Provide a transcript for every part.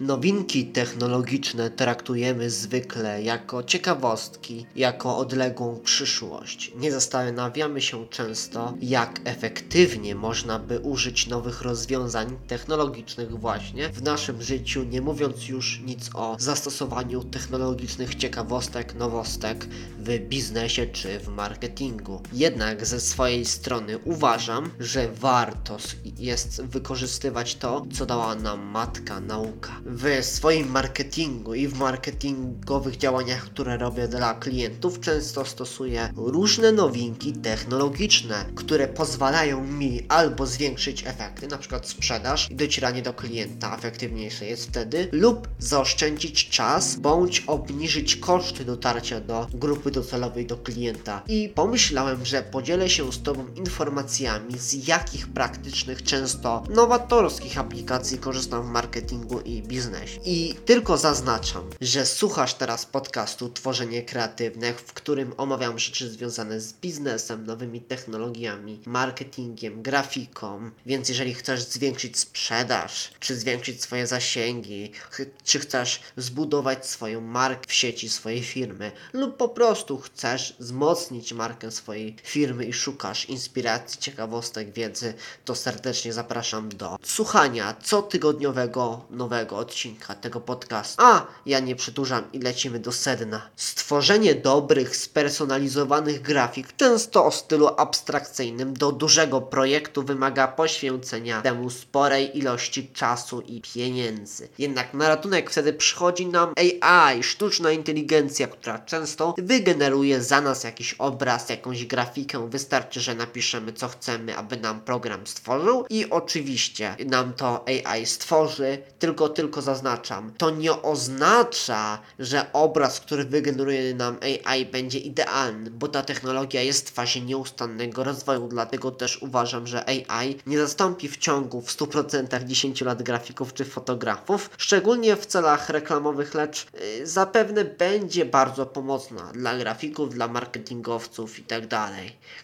Nowinki technologiczne traktujemy zwykle jako ciekawostki, jako odległą przyszłość. Nie zastanawiamy się często, jak efektywnie można by użyć nowych rozwiązań technologicznych właśnie w naszym życiu, nie mówiąc już nic o zastosowaniu technologicznych ciekawostek, nowostek w biznesie czy w marketingu. Jednak ze swojej strony uważam, że warto jest wykorzystywać to, co dała nam matka nauka w swoim marketingu i w marketingowych działaniach, które robię dla klientów, często stosuję różne nowinki technologiczne, które pozwalają mi albo zwiększyć efekty, na przykład sprzedaż i docieranie do klienta efektywniejsze jest wtedy, lub zaoszczędzić czas, bądź obniżyć koszty dotarcia do grupy docelowej, do klienta. I pomyślałem, że podzielę się z Tobą informacjami, z jakich praktycznych, często nowatorskich aplikacji korzystam w marketingu i biznesie. I tylko zaznaczam, że słuchasz teraz podcastu Tworzenie Kreatywne, w którym omawiam rzeczy związane z biznesem, nowymi technologiami, marketingiem, grafiką. Więc jeżeli chcesz zwiększyć sprzedaż, czy zwiększyć swoje zasięgi, czy chcesz zbudować swoją markę w sieci swojej firmy, lub po prostu chcesz wzmocnić markę swojej firmy i szukasz inspiracji, ciekawostek, wiedzy, to serdecznie zapraszam do słuchania cotygodniowego nowego odcinka tego podcastu. A, ja nie przedłużam i lecimy do sedna. Stworzenie dobrych, spersonalizowanych grafik, często o stylu abstrakcyjnym, do dużego projektu wymaga poświęcenia temu sporej ilości czasu i pieniędzy. Jednak na ratunek wtedy przychodzi nam AI, sztuczna inteligencja, która często wygeneruje za nas jakiś obraz, jakąś grafikę. Wystarczy, że napiszemy co chcemy, aby nam program stworzył i oczywiście nam to AI stworzy, tylko tylko zaznaczam, to nie oznacza, że obraz, który wygeneruje nam AI będzie idealny, bo ta technologia jest w fazie nieustannego rozwoju, dlatego też uważam, że AI nie zastąpi w ciągu w 100% 10 lat grafików czy fotografów, szczególnie w celach reklamowych, lecz yy, zapewne będzie bardzo pomocna dla grafików, dla marketingowców itd. Tak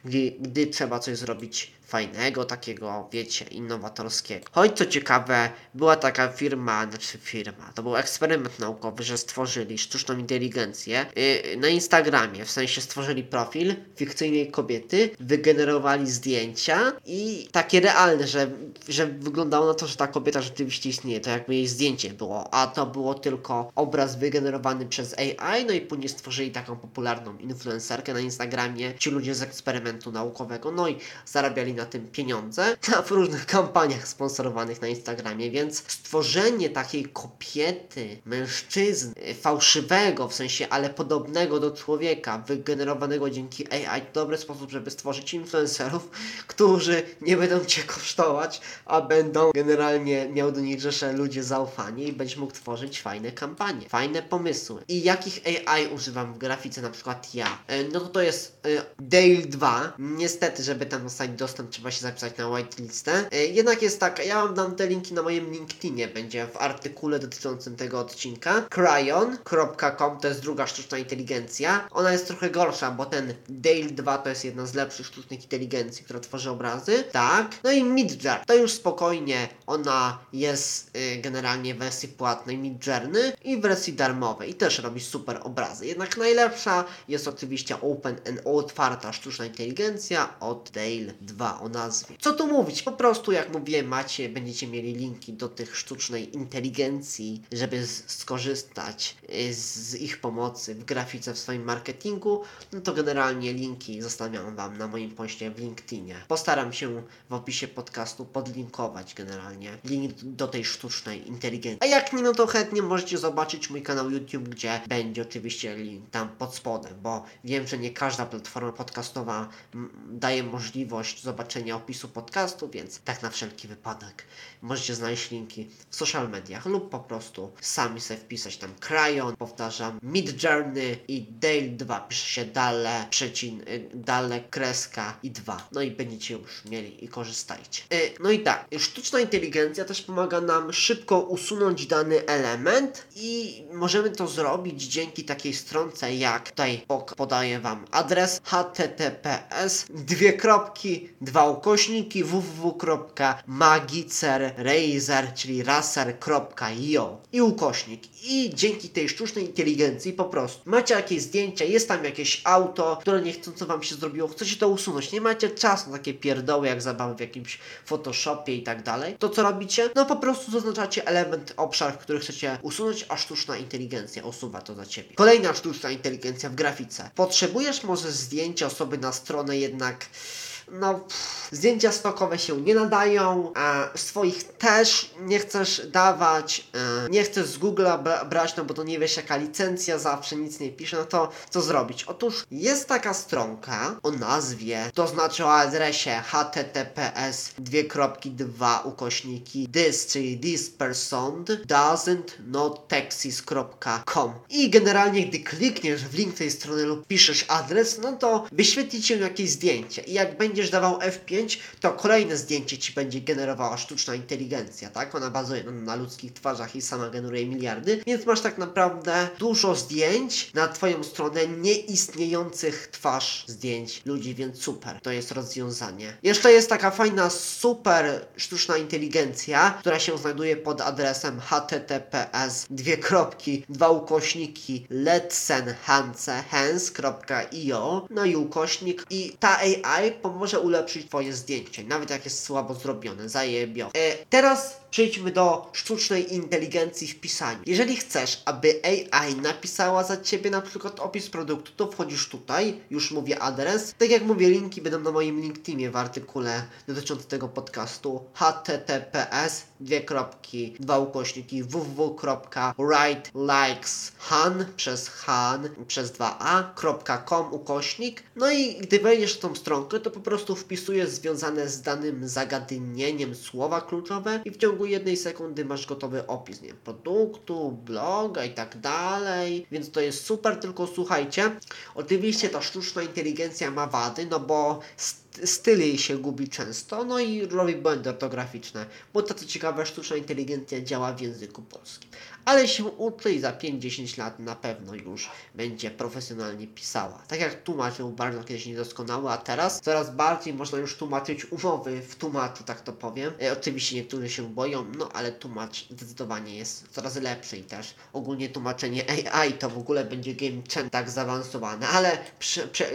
gdy, gdy trzeba coś zrobić fajnego, takiego, wiecie, innowatorskiego. Choć co ciekawe, była taka firma, znaczy firma, to był eksperyment naukowy, że stworzyli sztuczną inteligencję yy, na Instagramie, w sensie stworzyli profil fikcyjnej kobiety, wygenerowali zdjęcia i takie realne, że, że wyglądało na to, że ta kobieta rzeczywiście istnieje, to jakby jej zdjęcie było, a to było tylko obraz wygenerowany przez AI, no i później stworzyli taką popularną influencerkę na Instagramie, ci ludzie z eksperymentu naukowego, no i zarabiali na na tym pieniądze w różnych kampaniach sponsorowanych na Instagramie, więc stworzenie takiej kobiety, mężczyzny, fałszywego w sensie, ale podobnego do człowieka, wygenerowanego dzięki AI, to dobry sposób, żeby stworzyć influencerów, którzy nie będą Cię kosztować, a będą generalnie miał do nich rzesze ludzie zaufanie i będziesz mógł tworzyć fajne kampanie, fajne pomysły. I jakich AI używam w grafice, na przykład ja? E, no to to jest e, Dale 2. Niestety, żeby tam dostać dostęp trzeba się zapisać na whitelistę. E, jednak jest tak, ja wam dam te linki na moim LinkedInie, będzie w artykule dotyczącym tego odcinka. Cryon.com to jest druga sztuczna inteligencja. Ona jest trochę gorsza, bo ten Dale 2 to jest jedna z lepszych sztucznych inteligencji, która tworzy obrazy. Tak. No i Midjourney, to już spokojnie, ona jest y, generalnie w wersji płatnej Midjourney i w wersji darmowej i też robi super obrazy. Jednak najlepsza jest oczywiście Open and otwarta sztuczna inteligencja od Dale 2 o nazwie. Co tu mówić? Po prostu jak mówiłem, macie, będziecie mieli linki do tych sztucznej inteligencji, żeby skorzystać y, z ich pomocy w grafice w swoim marketingu, no to generalnie linki zostawiam Wam na moim poście w LinkedInie. Postaram się w opisie podcastu podlinkować generalnie link do tej sztucznej inteligencji. A jak nie, no to chętnie możecie zobaczyć mój kanał YouTube, gdzie będzie oczywiście link tam pod spodem, bo wiem, że nie każda platforma podcastowa daje możliwość zobaczenia zobaczenia opisu podcastu, więc tak na wszelki wypadek możecie znaleźć linki w social mediach lub po prostu sami sobie wpisać tam Cryon, powtarzam, Mid Journey i Dale 2, pisze się dale, przecin, y, dale, kreska i 2. No i będziecie już mieli i korzystajcie. Y, no i tak, sztuczna inteligencja też pomaga nam szybko usunąć dany element i możemy to zrobić dzięki takiej stronce jak tutaj podaję Wam adres https dwie kropki, dwa ukośniki www.magicerrazer, czyli racer.io i ukośnik. I dzięki tej sztucznej inteligencji po prostu macie jakieś zdjęcia, jest tam jakieś auto, które niechcąco wam się zrobiło, chcecie to usunąć, nie macie czasu na takie pierdoły jak zabawy w jakimś Photoshopie i tak dalej. To co robicie? No po prostu zaznaczacie element, obszar, który chcecie usunąć, a sztuczna inteligencja usuwa to za ciebie. Kolejna sztuczna inteligencja w grafice. Potrzebujesz może zdjęcia osoby na stronę jednak no, pff, zdjęcia stokowe się nie nadają, a swoich też nie chcesz dawać, e, nie chcesz z Google'a bra brać, no bo to nie wiesz jaka licencja zawsze nic nie pisze, no to co zrobić? Otóż jest taka stronka o nazwie, to znaczy o adresie https dwie kropki dwa ukośniki this, czyli this person doesn't not texas.com i generalnie gdy klikniesz w link tej strony lub piszesz adres, no to wyświetli ci jakieś zdjęcie i jak będziesz dawał F5, to kolejne zdjęcie ci będzie generowała sztuczna inteligencja, tak? Ona bazuje na, ludzkich twarzach i sama generuje miliardy, więc masz tak naprawdę dużo zdjęć na twoją stronę nieistniejących twarz zdjęć ludzi, więc super. To jest rozwiązanie. Jeszcze jest taka fajna, super sztuczna inteligencja, która się znajduje pod adresem https dwie kropki, dwa ukośniki letsenhancehans.io no i ukośnik i ta AI pomoże ulepszyć twoje zdjęcie, nawet jak jest słabo zrobione, zajebio. E, teraz przejdźmy do sztucznej inteligencji w pisaniu. Jeżeli chcesz, aby AI napisała za ciebie na przykład opis produktu, to wchodzisz tutaj, już mówię adres. Tak jak mówię, linki będą na moim LinkedInie w artykule dotyczącym tego podcastu https dwie kropki, dwa ukośniki www.writelikeshan przez han przez 2a.com ukośnik. No i gdy wejdziesz w tą stronkę, to po prostu wpisujesz związane z danym zagadnieniem słowa kluczowe i w ciągu jednej sekundy masz gotowy opis, nie produktu, bloga i tak dalej, więc to jest super, tylko słuchajcie, oczywiście ta sztuczna inteligencja ma wady, no bo styl jej się gubi często, no i robi błędy ortograficzne, bo to co ciekawe, sztuczna inteligencja działa w języku polskim. Ale się uczy i za 5-10 lat na pewno już będzie profesjonalnie pisała. Tak jak tłumacz był bardzo kiedyś niedoskonały, a teraz coraz bardziej można już tłumaczyć umowy w tłumaczu, tak to powiem. E, oczywiście niektórzy się boją, no ale tłumacz zdecydowanie jest coraz lepszy i też ogólnie tłumaczenie AI to w ogóle będzie game changer tak zaawansowane, ale prze, prze,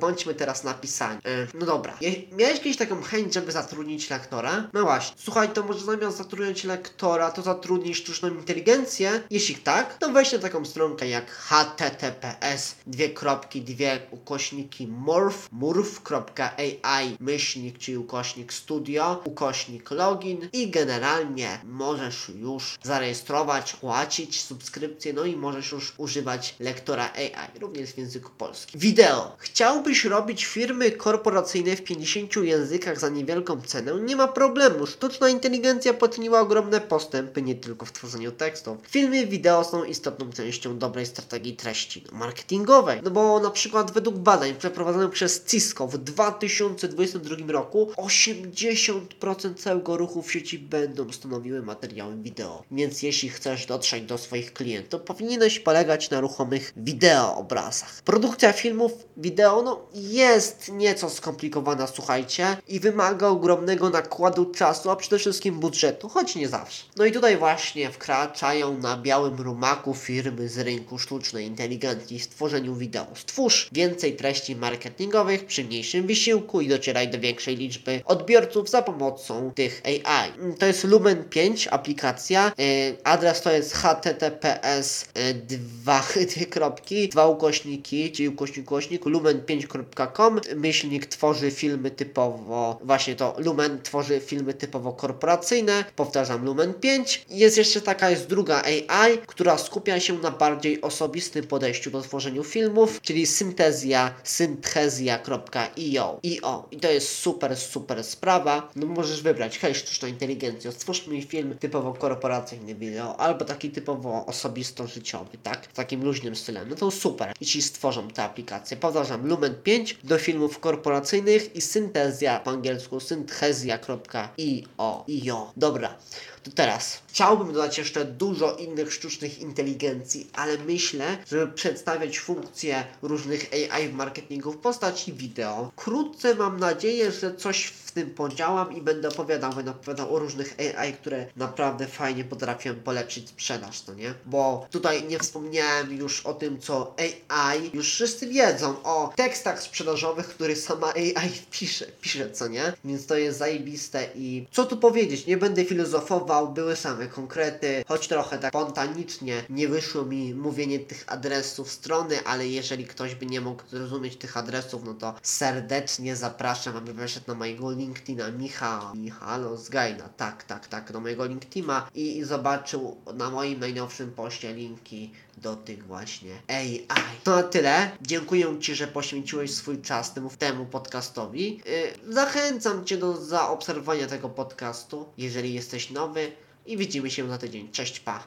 bądźmy teraz na pisaniu. E, no dobra, Je miałeś kiedyś taką chęć, żeby zatrudnić lektora? No właśnie, słuchaj, to może zamiast zatrudniać lektora, to zatrudnij sztuczną inteligencję? Jeśli tak, to weź na taką stronkę jak https dwie kropki, dwie ukośniki morph, morph.ai myślnik, czyli ukośnik studio, ukośnik login i generalnie możesz już zarejestrować, płacić subskrypcję, no i możesz już używać lektora AI, również w języku polskim. Wideo. Chciałbyś robić firmy korporacyjne w 50 językach za niewielką cenę? Nie ma problemu. Sztuczna inteligencja poczyniła ogromne postępy nie tylko w tworzeniu tekstów. Filmy wideo są istotną częścią dobrej strategii treści marketingowej. No bo na przykład według badań przeprowadzonych przez Cisco w 2022 roku 80% całego ruchu w sieci będą stanowiły materiały wideo. Więc jeśli chcesz dotrzeć do swoich klientów, powinieneś polegać na ruchomych wideoobrazach. Produkcja filmów wideo no, jest nieco skomplikowana, słuchajcie, i wymaga ogromnego nakładu czasu, a przede wszystkim budżetu, choć nie zawsze. No i tutaj właśnie wkraczają na białym rumaku firmy z rynku sztucznej inteligencji w tworzeniu wideo. Stwórz więcej treści marketingowych przy mniejszym wysiłku i docieraj do większej liczby odbiorców za pomocą tych AI. To jest Lumen 5 aplikacja. Yy, adres to jest https yy, dwa, dwie kropki, dwa ukośniki, czyli ukośnik, ukośnik lumen5.com myślnik tworzy filmy typowo, właśnie to Lumen tworzy filmy typowo korporacyjne, powtarzam Lumen 5. Jest jeszcze taka, jest druga AI, która skupia się na bardziej osobistym podejściu do tworzenia filmów, czyli syntezja, synthezja.io. IO. I to jest super, super sprawa. No możesz wybrać, hej, sztuczna inteligencja, stwórz mi film typowo korporacyjny wideo, albo taki typowo osobisto-życiowy, tak? W takim luźnym stylem. No to super, jeśli stworzą te aplikacje. Powtarzam, Lumen 5 do filmów korporacyjnych i syntezja po angielsku synthezja.io. IO. Dobra. To teraz chciałbym dodać jeszcze dużo innych sztucznych inteligencji, ale myślę, żeby przedstawiać funkcje różnych AI w marketingu w postaci wideo. Wkrótce mam nadzieję, że coś w tym podziałam i będę opowiadał, będę opowiadał o różnych AI, które naprawdę fajnie potrafią polepszyć sprzedaż, no nie? Bo tutaj nie wspomniałem już o tym, co AI, już wszyscy wiedzą o tekstach sprzedażowych, które sama AI pisze, pisze, co nie? Więc to jest zajebiste i co tu powiedzieć, nie będę filozofował, były same konkrety, choć trochę tak spontanicznie nie wyszło mi mówienie tych adresów strony, ale jeżeli ktoś by nie mógł zrozumieć tych adresów, no to serdecznie zapraszam, aby weszedł na mojego LinkedIna Michał, Michalo Zgajna, tak, tak, tak, do mojego LinkedIna i zobaczył na moim najnowszym poście linki do tych właśnie AI. To na tyle. Dziękuję Ci, że poświęciłeś swój czas temu, temu podcastowi. Yy, zachęcam Cię do zaobserwowania tego podcastu, jeżeli jesteś nowy i widzimy się za tydzień. Cześć, pa!